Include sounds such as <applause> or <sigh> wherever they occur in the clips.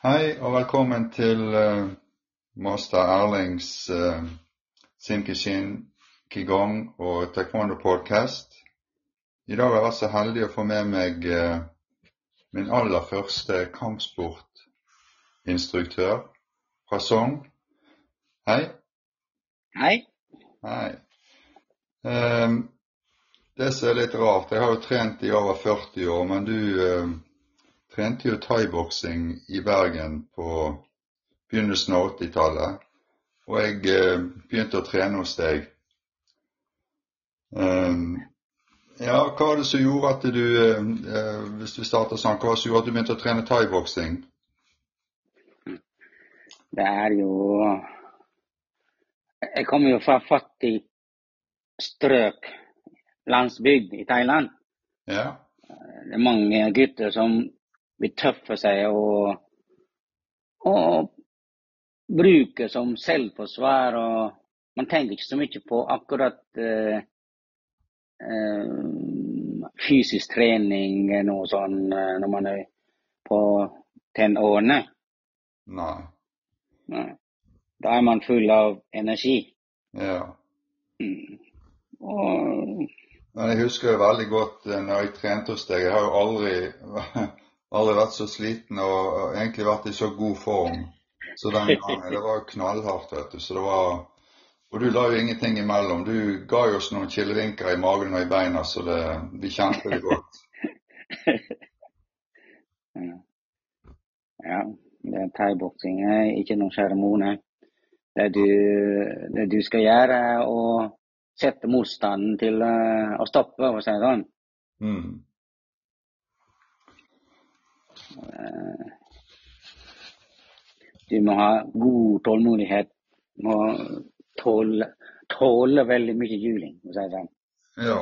Hei og velkommen til uh, master Erlings uh, Simkishin Qigong og Taekwondo podcast. I dag er jeg så heldig å få med meg uh, min aller første kampsportinstruktør fra Sogn. Hei. Hei. Hei. Um, det som er litt rart, jeg har jo trent i over 40 år, men du trente jo thaiboksing i Bergen på begynnelsen av 80-tallet. Og jeg eh, begynte å trene hos deg. Um, ja, hva var det som gjorde at du, uh, hvis du starter sånn, hva var det som gjorde at du begynte å trene thaiboksing? Det er jo Jeg kommer jo fra fattig strøk, landsbygd i Thailand. Ja. Det er mange gutter som vil for seg og, og bruke som selvforsvar. og Man tenker ikke så mye på akkurat uh, uh, fysisk trening noe sånn uh, når man er på tenårene. Nei. Nei. Da er man full av energi. Ja. Mm. Og Men jeg husker jo veldig godt når jeg trente hos deg. Jeg har jo aldri <laughs> aldri vært så sliten og egentlig vært i så god form. Så den gangen, det var knallhardt, vet du. Så det var, og du la jo ingenting imellom. Du ga jo oss noen killevinker i magen og i beina, så det, vi kjente det godt. <laughs> ja, det er thaiboksing er ikke noen seremoni. Det det du skal gjøre, er å sette motstanden til uh, å stoppe, for å si det sånn. Mm. Du må ha god tålmodighet. Du må tåle, tåle veldig mye juling, for å si det sånn. Ja.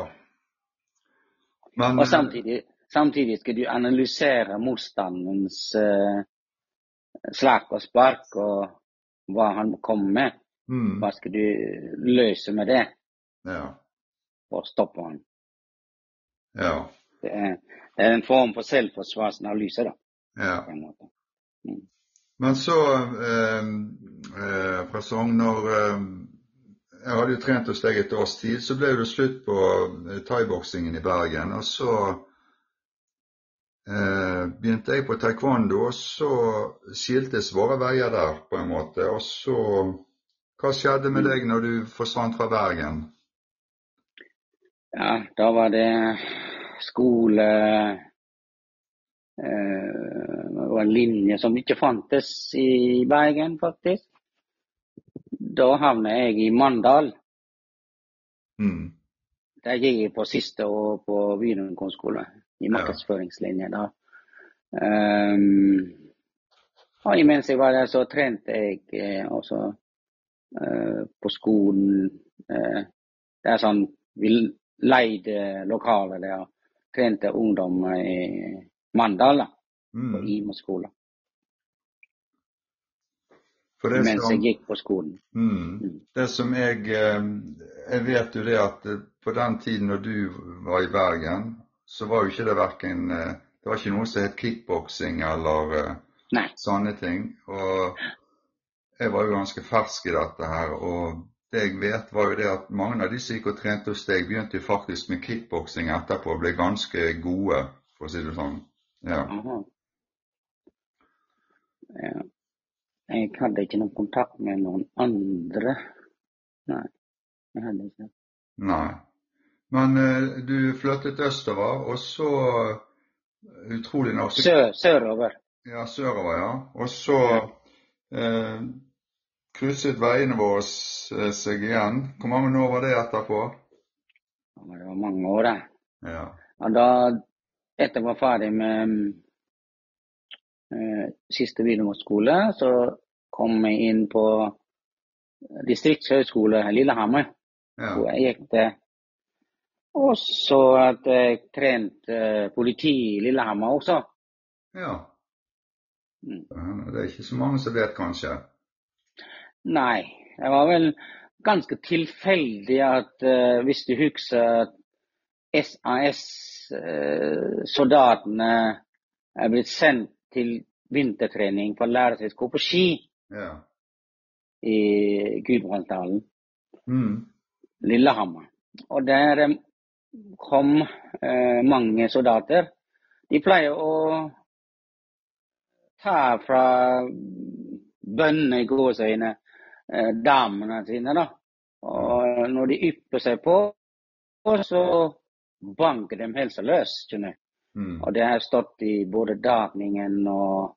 Men, og samtidig, samtidig, skal du analysere motstandens uh, slag og spark og hva han kommer med. Mm. Hva skal du løse med det? Ja. Å stoppe han. Ja. Det er, det er en form for selvforsvarsanalyse, da. Ja. Mm. Men så, eh, eh, fra Sogn, når eh, jeg hadde jo trent hos deg et års tid, så ble det slutt på eh, thaiboksingen i Bergen. Og så eh, begynte jeg på taekwondo, og så skiltes våre veier der, på en måte. Og så Hva skjedde med deg når du forsvant fra Bergen? Ja, da var det skole eh, Det var en linje som ikke fantes i Bergen, faktisk. Da havnet jeg i Mandal. Mm. Der gikk jeg på siste år på videregående skole, i markedsføringslinje. da. Um, og imens jeg var der, så trente jeg eh, også eh, på skolen. Eh, det er sånn Vi leide lokaler der trente ungdom i Mandal, da, Mm. på Imo skole. Det Mens som- jeg gikk på skolen. Mm. Det som jeg eh, Jeg vet jo det at eh, på den tiden når du var i Bergen, så var jo ikke det verken eh, Det var ikke noe som het kickboksing eller eh, Nei. sånne ting. Og jeg var jo ganske fersk i dette her. Og det jeg vet, var jo det at mange av de som gikk og trente hos deg, begynte jo faktisk med kickboksing etterpå og ble ganske gode, for å si det sånn. Ja. Ja. Jeg hadde ikke noen kontakt med noen andre. Nei, jeg hadde ikke. Nei. Men eh, du flyttet østover, og så utrolig nok Sør, sørover. Ja, sørover, ja. Og så eh, krysset veiene våre eh, seg igjen. Hvor mange år var det etterpå? Det var mange år, det. Ja. Og da, etter jeg var ferdig med eh, siste videregående så kom jeg inn på distriktshøgskole Lillehammer, Ja. hvor jeg gikk til. Og så at jeg trente politi i Lillehammer også. ja. Mm. Det er ikke så mange som vet, kanskje. Nei, det var vel ganske tilfeldig at uh, hvis du husker at SAS-soldatene er blitt sendt til vintertrening for å lære seg å gå på ski Ja. i Gudbrandsdalen, Mm. Lillehammer. Og der eh, kom eh, mange soldater. De pleier å ta fra bøndene i gåseøyne eh, damene sine, da. Og når de ypper seg på, så banker de helsa løs, skjønner du. Mm. Og det har stått i både Dagningen og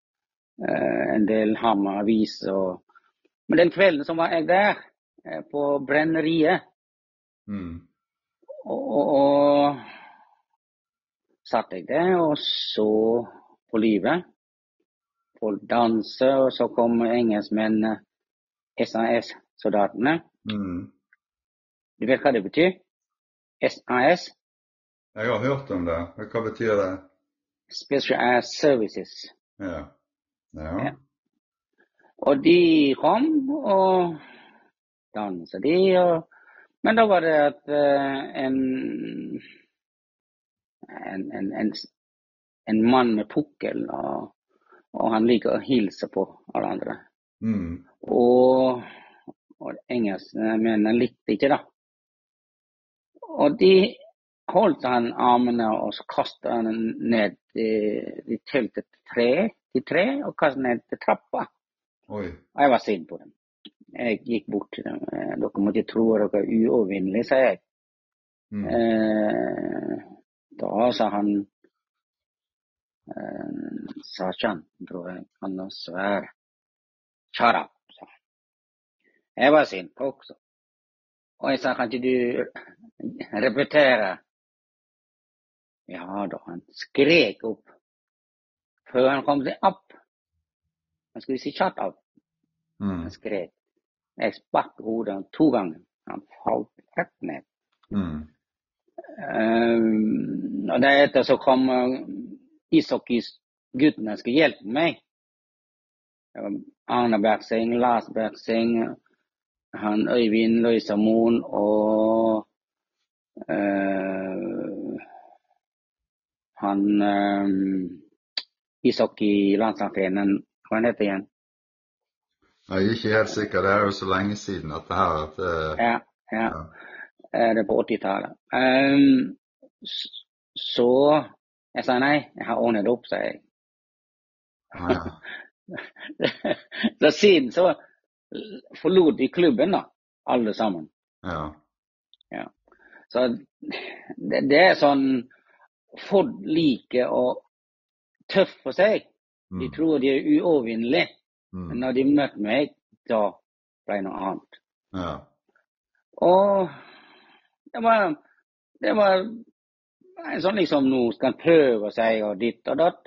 eh, en del Hamar avis. Og... Men den kvelden som var jeg der, eh, på brenneriet, Mm. og, og, og satt jeg der og så på livet. Folk danser, og så kom engelskmennene, SAS-soldatene. Mm. Du vet hva det betyr? SAS? Jeg har hørt om det. Hva betyr det? Special Air Services. Ja. Ja. Ja. Og de kom og dansa, de. Og, men da var det at en, en, en, en, en mann med pukkel, og, og han liker å hilse på alle andre. Mm. Og, og mener likte ikke det. Og de holdt han armene og så kastet han ned De telte til tre, til tre og kastet ned til trappa. Oi. Og jeg var sint på dem. Jeg gikk bort til dem. Eh, Dere må ikke tro at dere er uovervinnelige, sa jeg. Mm. Eh, da sa han eh, Sersjanten, tror jeg, han var svær. Shut up, sa han. Jeg var sint også. Og jeg sa, kan ikke du repetere? Ja da, han skrek opp før han kom seg opp. Han skulle si shut up. Mm. Han skrek. Jeg spark hodet to ganger. Han falt rett ned. Mm. Um, og deretter så kom uh, ishockeyguttene skulle hjelpe meg. Det var Arne Bergseng, Lars Bergseng, han Øyvind Løysamoen og han um, ishockey-landslagstreneren, hva han heter igjen? Jeg er ikke helt sikker. Det er jo så lenge siden at det her at eh, Ja, ja. Ja. Eh, Det er på 80-tallet. Um, så jeg sa nei, jeg har ordnet opp, sa jeg. ja. <laughs> så siden så forlot de klubben, da, alle sammen. ja. Så det, det er sånn Folk liker å tøffe seg. De Mm. tror de er uovervinnelige. Men Mm. når de møtte meg, da ble det noe annet. Ja. Og det var, det var en sånn liksom Nå skal en prøve seg og ditt og datt.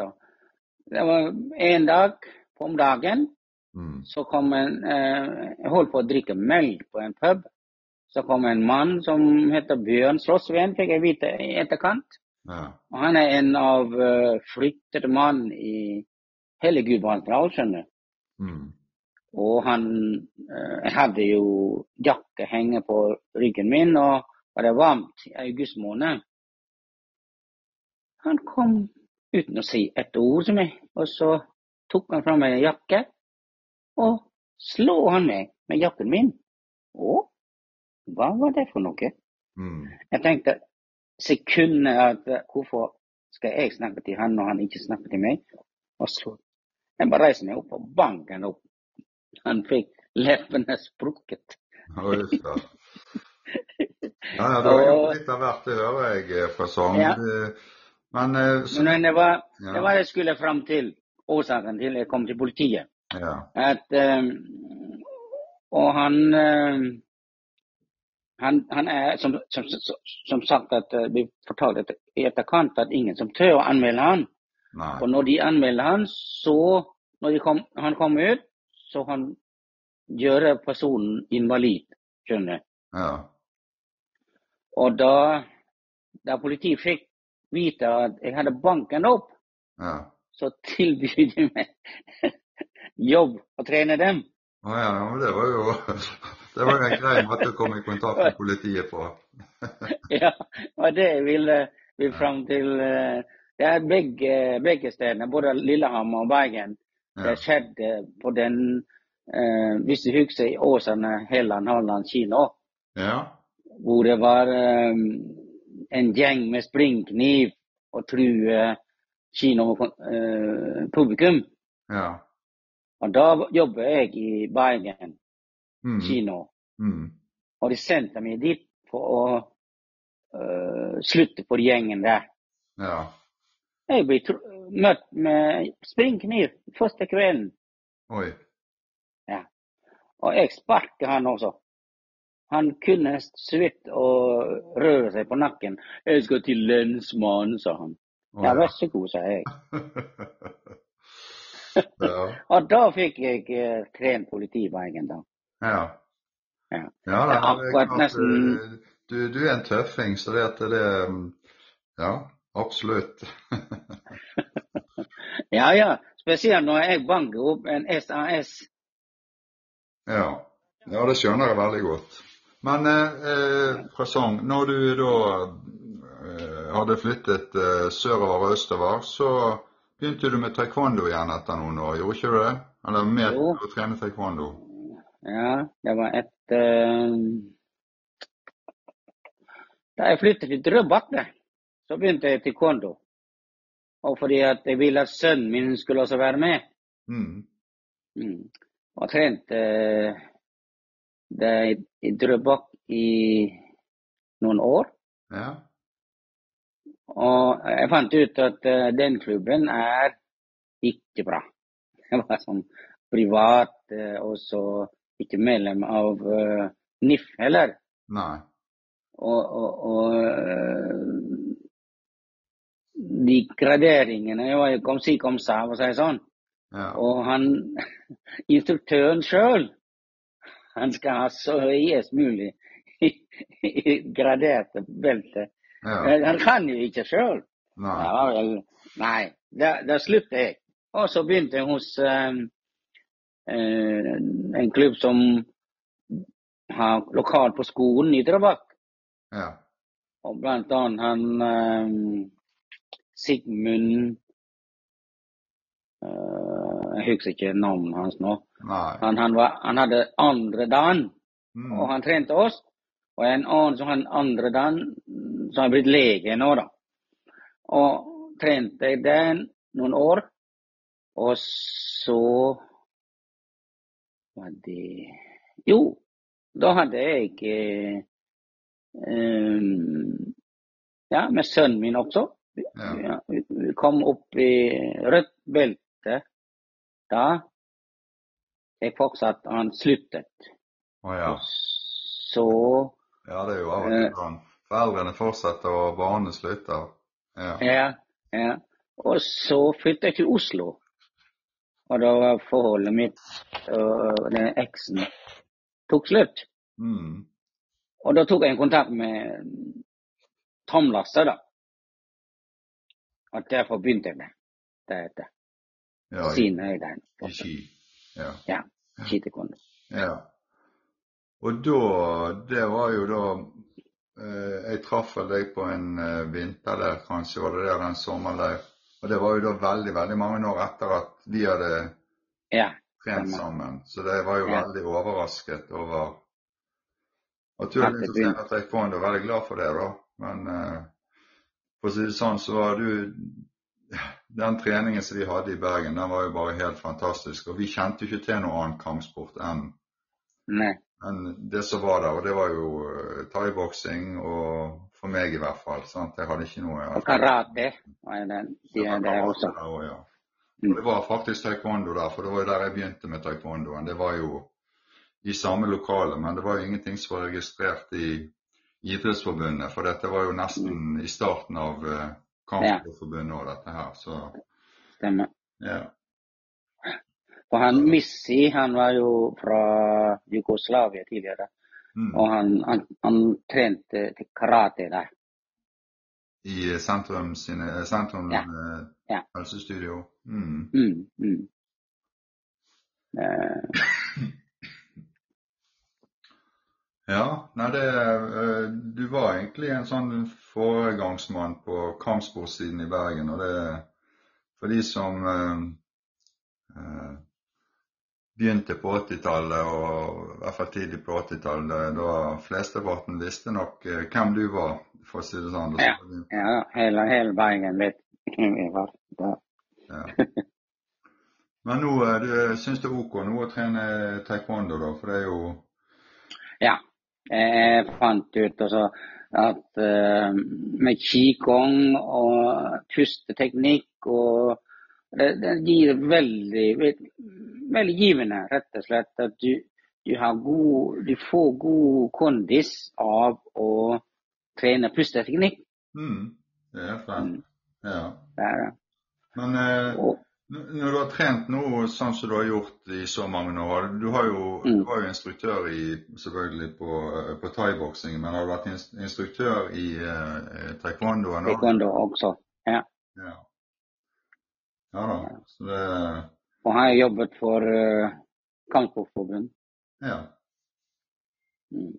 Det var en dag på om dagen Mm. så kom en eh, Jeg holdt på å drikke melk på en pub. Så kom en mann som heter Bjørn Slåssveen, fikk jeg vite i etterkant. Ja. Og han er en av uh, fryktede mann i hele Gudbrandsdal, skjønner. Mm. Og han uh, Jeg hadde jo jakke henge på ryggen min, og var det varmt i august måned. Han kom uten å si et ord til meg, og så tok han fram ei jakke, og slo han meg med jakken min. Å, hva var det for noe? Mm. Jeg tenkte sekundet at eh, hvorfor skal jeg snakke til han når han ikke snakker til meg? Og så jeg bare reiser meg opp og banker han opp. Han fikk leppene sprukket. Oi. <laughs> Ja, ja, det var jo litt av hvert, det hører jeg fasong. fra Sogn. Ja. Eh, Men eh, så, Men det var det var jeg skulle fram til. Årsaken til jeg kom til politiet. ja. At, eh, og han eh, han, han er som, som, som, sagt at eh, vi fortalte i etterkant at ingen som tør å anmelde han. Nei. Og når de anmelder han, så Når de kom, han kommer ut, så han gjør personen invalid, skjønner du. Ja. Og da, da politiet fikk vite at jeg hadde banken opp, Ja. Så tilbyr de meg <laughs> jobb å trene dem. Å ja, men det var jo <laughs> Det var en grei måte å komme i kontakt med politiet på. <laughs> ja, og det ville vi fram til eh, Det er begge, begge stedene, både Lillehammer og Bergen. Det skjedde på den eh, Hvis du husker i Åsane Helland Halland kino, Ja. hvor det var eh, en gjeng med springkniv og true kinopublikum. Ja. Og da jobber jeg i Bergen Mm. kino. Mm. Og de sendte meg dit for å uh, slutte på gjengen der. Ja. Jeg ble møtt med springkniv første kvelden. Oi. Og jeg sparket han også. Han kunne så vidt å røre seg på nakken. 'Jeg skal til lensmannen', sa han. Ja, vær så god, sa jeg. <laughs> ja. <laughs> Og da fikk jeg uh, trent politiveien, da. Ja. Ja. Ja, Det er er akkurat nesten- eh, du, du er en tøffing, så det at det mm, Ja, absolutt. <laughs> Ja, ja. Spesielt når jeg banker opp en SAS. Ja. ja, det skjønner jeg veldig godt. Men eh, eh, Presang, når du da eh, hadde flyttet eh, sørover og østover, så begynte du med taekwondo igjen etter noen år, gjorde ikke du det? Eller med Jo. å trene taekwondo? Ja, det var et uh... Da jeg flyttet til Drøbak, så begynte jeg taekwondo. Og fordi at jeg ville at sønnen min skulle også være med. Mm. Mm. Og trente uh, det i, i Drøbak i noen år. Ja. Og jeg fant ut at eh, den klubben er ikke bra. <laughs> Jeg var sånn privat, eh, og så ikke medlem av eh, NIF heller. Nei. Og, og, og de graderingene var jo kom si kom sa, for å si det sånn. Ja. Og han, <laughs> instruktøren sjøl, han skal ha så høyest mulig <laughs> graderte belter. Ja. Han kan jo ikke sjøl. Nei. Nei, da, sluttet jeg. Og så begynte jeg hos um, uh, en klubb som har lokal på skolen i Drabak. Ja. Og blant annet han um, Sigmund uh, Jeg husker ikke navnet hans nå. Han, han, var, han hadde andre dan, Mm. og han trente oss. Og en annen som han andre dan, som har blitt lege nå, da. Og trente jeg den noen år. Og så var det Jo, da hadde jeg eh, Ja, med sønnen min også. Ja. Ja, vi kom opp i rødt belte da. Jeg fortsatt han sluttet. Å ja. Så Ja, det er jo av og til sånn. Foreldrene fortsetter, og barna slutter. Ja. Ja, ja. Og så flyttet jeg til Oslo. Og da var forholdet mitt og den eksen tok slutt. Mm. Og da tok jeg kontakt med Tom Lasse, da. Og derfor begynte jeg med deretter. Ja, i, Siden jeg den. i ski. Ja. Ja. Ja. Og da Det var jo da eh, Jeg traff vel deg på en eh, vinterleir, kanskje var det der, en sommerleir. Og det var jo da veldig, veldig mange år etter at vi hadde Ja. trent sammen. Så det var jo Ja. veldig overrasket over at du hadde det begynt å trene taekwondo. Veldig glad for det, da. Men eh, for å si det sånn, så var du Den treningen som vi hadde i Bergen, den var jo bare helt fantastisk. Og vi kjente jo ikke til noe annen kampsport enn Nei. Enn det som var der. Og det var jo uh, thaiboksing, og for meg i hvert fall. sant? Jeg hadde ikke noe Og karate var den siden der også. der også, ja. Mm. Og det var faktisk taekwondo der, for det var jo der jeg begynte med taekwondoen. Det var jo i samme lokale, men det var jo ingenting som var registrert i Idrettsforbundet, for dette var jo nesten i starten av uh, Kampsportforbundet og dette her, så Stemmer. ja. For han Missi, han var jo fra Jugoslavia tidligere. Mm. Og han, han, han trente til karate der. I sentrum sine sentrum Ja. eh, Ja. helsestudio. Mm. Mm. Eh, Ja, nei det eh, Du var egentlig en sånn foregangsmann på kampsportsiden i Bergen, og det For de som eh, begynte på 80-tallet, og i hvert fall tidlig på 80-tallet, da flesteparten visste nok eh, hvem du var, for å si det sånn. Ja, ja hele, hele Bergen vet <laughs> hvem jeg var. Ja. Men nå eh, du syns det er OK nå å trene taekwondo, da? For det er jo Ja. Jeg fant ut altså at uh, med qigong og pusteteknikk og det, det, gir veldig, veldig givende, rett og slett. At du, du, god, du får god kondis av å trene pusteteknikk. Mm, det er fint. Mm. Ja. Det er det. Men eh, og, når du har trent nå sånn som du har gjort i så mange år Du, har jo, mm. du var jo instruktør i, selvfølgelig på, på thaiboksing, men har du vært instruktør i eh, taekwondo? Taekwondo også, ja. ja. Ja da. Så det... Og har jeg jobbet for uh, Kampsportforbund. Ja. Mm.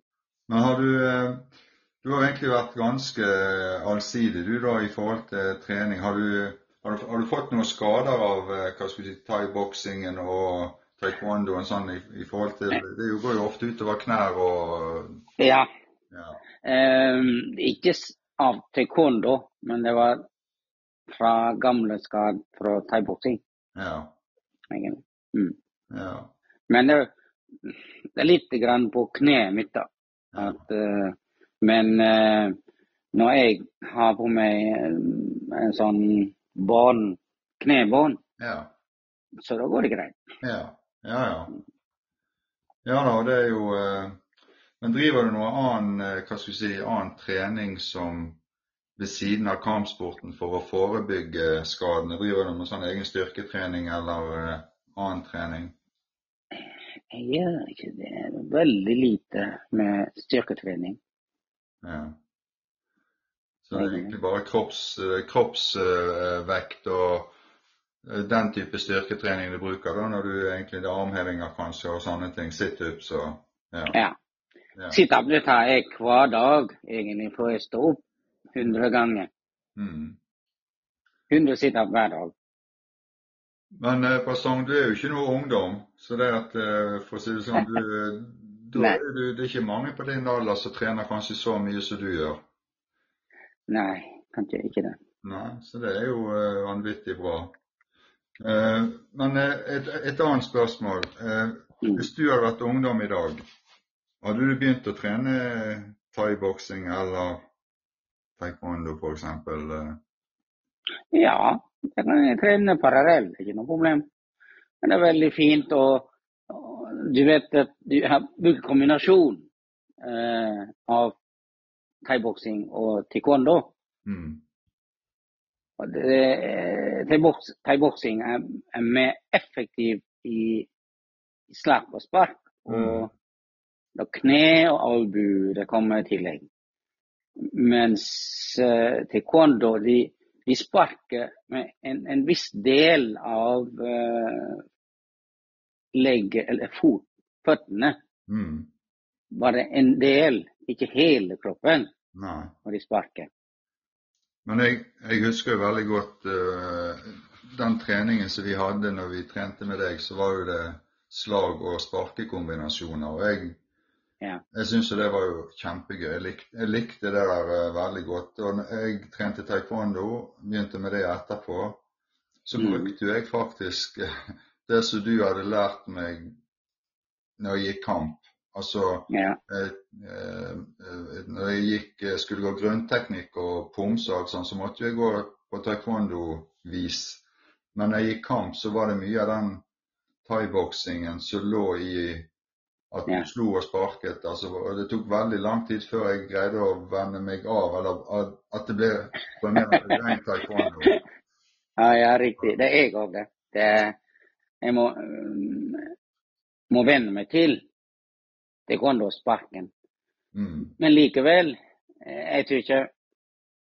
Men har du uh, Du har egentlig vært ganske allsidig du da i forhold til trening. Har du har du, har du, fått noen skader av eh, hva skal vi si, thaiboksingen og taekwondoen sånn i, i, forhold til Det går jo ofte utover knær og Ja. ja. Um, ikke av taekwondo, men det var fra gamle skader fra thaiboksing. Ja. Mm. ja. Men det, det, er litt grann på kneet mitt, da. At, uh, men uh, når jeg har på meg en sånn bånd, knebånd. Ja. Så da går det greit. Ja, ja. Ja, ja da, det er jo eh, Men driver du noe annen, eh, hva skal vi si, annen trening som ved siden av kampsporten for å forebygge skadene? Driver du med sånn egen styrketrening eller uh, annen trening? Jeg gjør ikke det. Veldig lite med styrketrening. Ja. Så det er egentlig bare kroppsvekt kropps, uh, og uh, den type styrketrening du bruker da, når du egentlig det er armhevinger kanskje og sånne ting. Situps og ja. ja. Situp tar jeg hver dag egentlig for å stå opp 100 ganger. Mm. 100 situp hver dag. Men eh, Pasong, du er jo ikke noe ungdom, så det at, eh, for å si det sånn, du, <laughs> du, du, det er ikke mange på din alder som trener kanskje så mye som du gjør? Nei, kanskje ikke det. Nei, Så det er jo uh, vanvittig bra. Uh, men uh, et, et, annet spørsmål. Mm. Hvis du hadde vært ungdom i dag, hadde du begynt å trene thaiboksing eller taekwondo f.eks.? Ja, jeg kan trene parallelt, ikke noe problem. Men det er veldig fint å Du vet at du har brukt kombinasjon av thaiboksing og taekwondo. Mm. Thaiboksing er, er mer effektiv i, slag og spark. Og mm. kne og albu det kommer i tillegg. Mens uh, taekwondo de, de, sparker med en, en viss del av uh, legget eller fot, føttene. Mm. Bare en del, ikke hele kroppen. Nei. når de sparker. Men jeg, jeg husker jo veldig godt uh, den treningen som vi hadde når vi trente med deg, så var jo det slag- og sparkekombinasjoner. Og jeg, ja. jeg syns jo det var jo kjempegøy. Jeg, likte, jeg likte det der uh, veldig godt. Og når jeg trente taekwondo, begynte med det etterpå, så mm. brukte jeg faktisk det som du hadde lært meg når jeg gikk kamp. Altså ja. eh, eh, Når jeg gikk, eh, skulle gå grunnteknikk og pomse og alt sånt, så måtte jeg gå på taekwondo-vis. Men når jeg gikk kamp, så var det mye av den thaiboksingen som lå i at du slo og sparket. Altså, og det tok veldig lang tid før jeg greide å vende meg av, eller at det ble på en mer rein taekwondo. <laughs> Ja, ja, riktig. Det er jeg òg, det. det. Jeg må, må venne meg til det går an sparken. Mm. Men likevel, eh, jeg tror ikke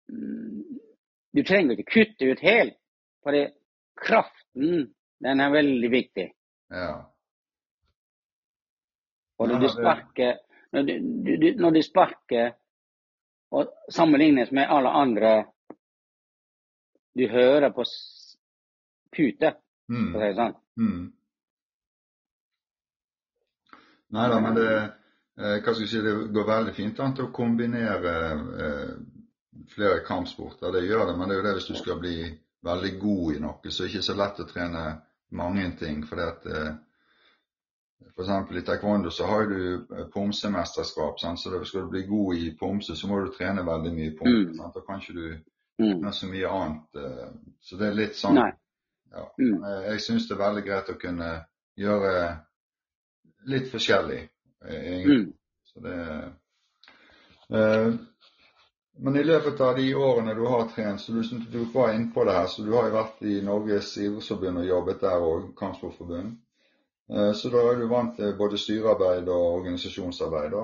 mm, Du trenger ikke kutte ut helt, for kraften den er veldig viktig. Ja. Og når du sparker når du, du, når du sparker og sammenlignes med alle andre du hører på pute, mm. for å si det sånn. Mm. Nei da, men det, eh, hva skal jeg si, det går veldig fint an til å kombinere eh, flere kampsporter. Det gjør det, men det er jo det hvis du skal bli veldig god i noe, så er det ikke så lett å trene mange ting. fordi at eh, eksempel i taekwondo så har du eh, pomsemesterskap. Sant? Så skal du bli god i pomse, så må du trene veldig mye pomse. Mm. Da kan ikke du mm. så mye annet. Eh, så det er litt sånn Ja. Mm. Jeg syns det er veldig greit å kunne gjøre litt forskjellig. Mm. Så det men i løpet av de årene du har trent, så du, du var inne på det her, så du har jo vært i Norges idrettsforbund og jobbet der òg, kampsportforbund. Eh, så da er du vant til både styrearbeid og organisasjonsarbeid, da?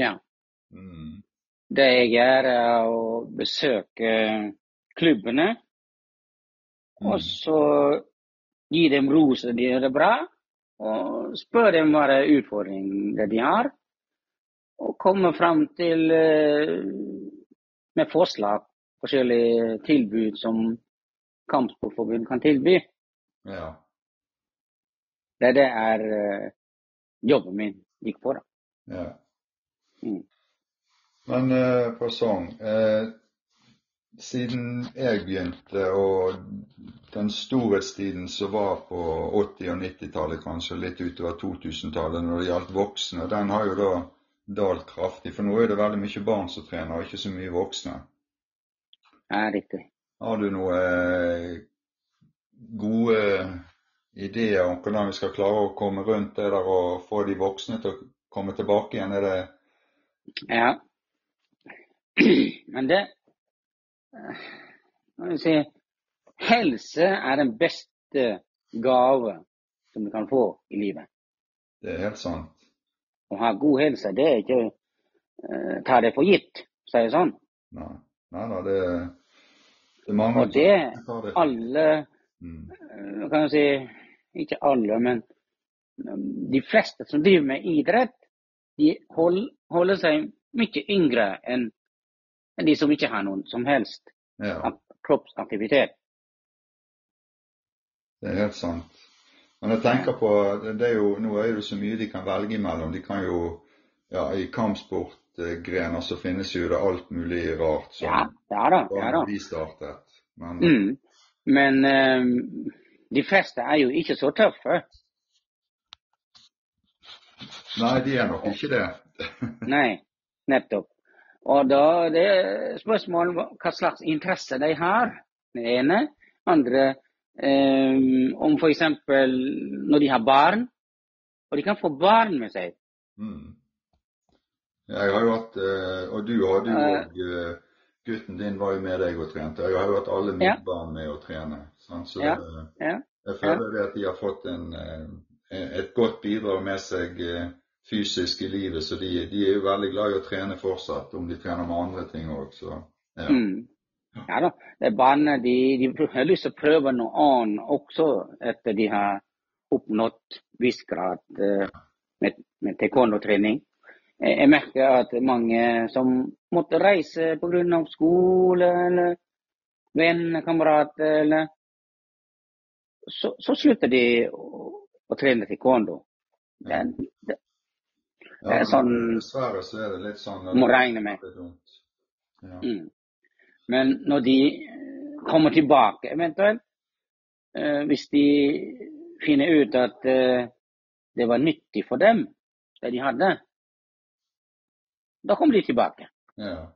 Ja. Mm. Det jeg gjør, er å besøke klubbene. Mm. Og så gi dem ros når de gjør det bra. Og spør dem hva utfordringer de har. Og komme fram til uh, med forslag, forskjellige tilbud som Kampsportforbundet kan tilby. Ja. Det, det er uh, jobben min gikk på, da. Ja. Mm. Men uh, på sånn uh, Siden jeg begynte, og den storhetstiden som var på 80- og 90-tallet, kanskje litt utover 2000-tallet når det gjaldt voksne, den har jo da dalt kraftig. For nå er det veldig mye barn som trener, og ikke så mye voksne. Ja, riktig. Har du noen eh, gode ideer om hvordan vi skal klare å komme rundt det der og få de voksne til å komme tilbake igjen? Er det Ja. Men det Hva Skal vi si Helse er den beste gave som du kan få i livet. Det er helt sant å ha god helse, det er ikke uh, ta det for gitt, sier jeg sånn. Nei, nei da, det, det er mange Og det alle mm. uh, kan jeg si Ikke alle, men de fleste som driver med idrett, de holder seg mye yngre enn de som ikke har noen som helst ja. kroppsaktivitet. Det er helt sant. Men jeg tenker på, det er jo, Nå er det så mye de kan velge imellom. De kan jo, ja, I kampsportgrener så finnes jo det alt mulig rart som ja, ja da, ja da. de startet. Men, mm. Men um, de fleste er jo ikke så tøffe. Nei, de er nok ikke det. <laughs> Nei, nettopp. Og da det er spørsmålet hva slags interesse de har. Det ene. Andre Um, om f.eks. når de har barn. Og de kan få barn med seg. Mm. Jeg har jo hatt eh, Og du hadde jo uh, Gutten din var jo med deg og trente. Jeg har jo hatt alle mine ja. barn med å trene. Sant? Så ja. Ja. jeg føler det at de har fått en, et godt bidrag med seg fysisk i livet. Så de, de, er jo veldig glad i å trene fortsatt, om de trener med andre ting òg. Ja. Mm. Ja da. Barna de, de har lyst til å prøve noe annet også etter de har oppnådd viss grad uh, med, med taekwondo-trening. Jeg, merker at mange som måtte reise pga. skole eller venner, kamerater eller så, så, slutter de å, å trene taekwondo. Det, det, det er sånn Dessverre så er det litt sånn Må regne med. Ja. Mm. Men når de kommer tilbake eventuelt, eh, hvis de finner ut at eh, det var nyttig for dem, det de hadde, da kommer de tilbake. Ja.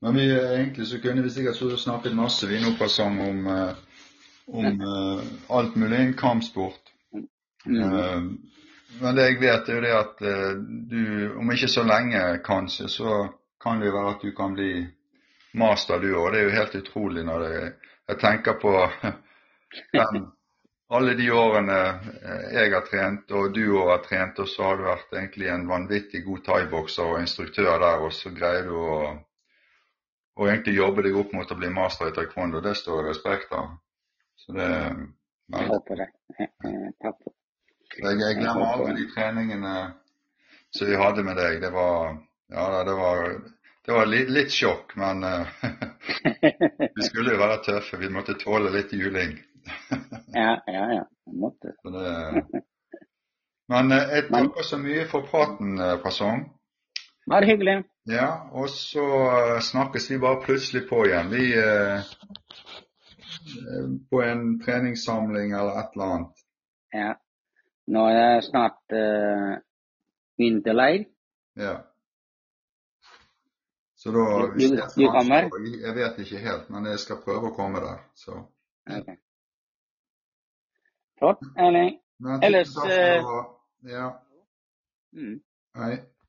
Men vi, egentlig så kunne vi sikkert snakket masse vi nå om, eh, om uh, alt mulig innen kampsport. Mm. Uh, men det jeg vet, er jo det at du, om ikke så lenge kanskje, så kan det jo være at du kan bli master du òg. Det er jo helt utrolig når jeg, jeg tenker på <laughs> den, alle de årene eh, jeg har trent, og du òg har trent, og så har du vært egentlig en vanvittig god thaibokser og instruktør der, og så greier du å, å egentlig jobbe deg opp mot å bli master i taekwondo. Det står det respekt av. Så det det. Takk jeg, jeg glemmer aldri de treningene som vi hadde med deg. Det var, ja, det var det var litt, litt sjokk, men uh, <laughs> vi skulle jo være tøffe. Vi måtte tåle litt juling. Ja, ja, ja. Måtte. det, Men eh, jeg takker så mye for praten, eh, Person. Bare hyggelig. Ja, og så eh, snakkes vi bare plutselig på igjen. Vi eh, eh, På en treningssamling eller et eller annet. Ja. Nå er det snart eh, vinterleir. Ja. Så da hvis du kommer? Jeg vet ikke helt, men jeg skal prøve å komme der. Så. Ok. Flott, Erling. Ellers, skal. Ja. Mm. Hei.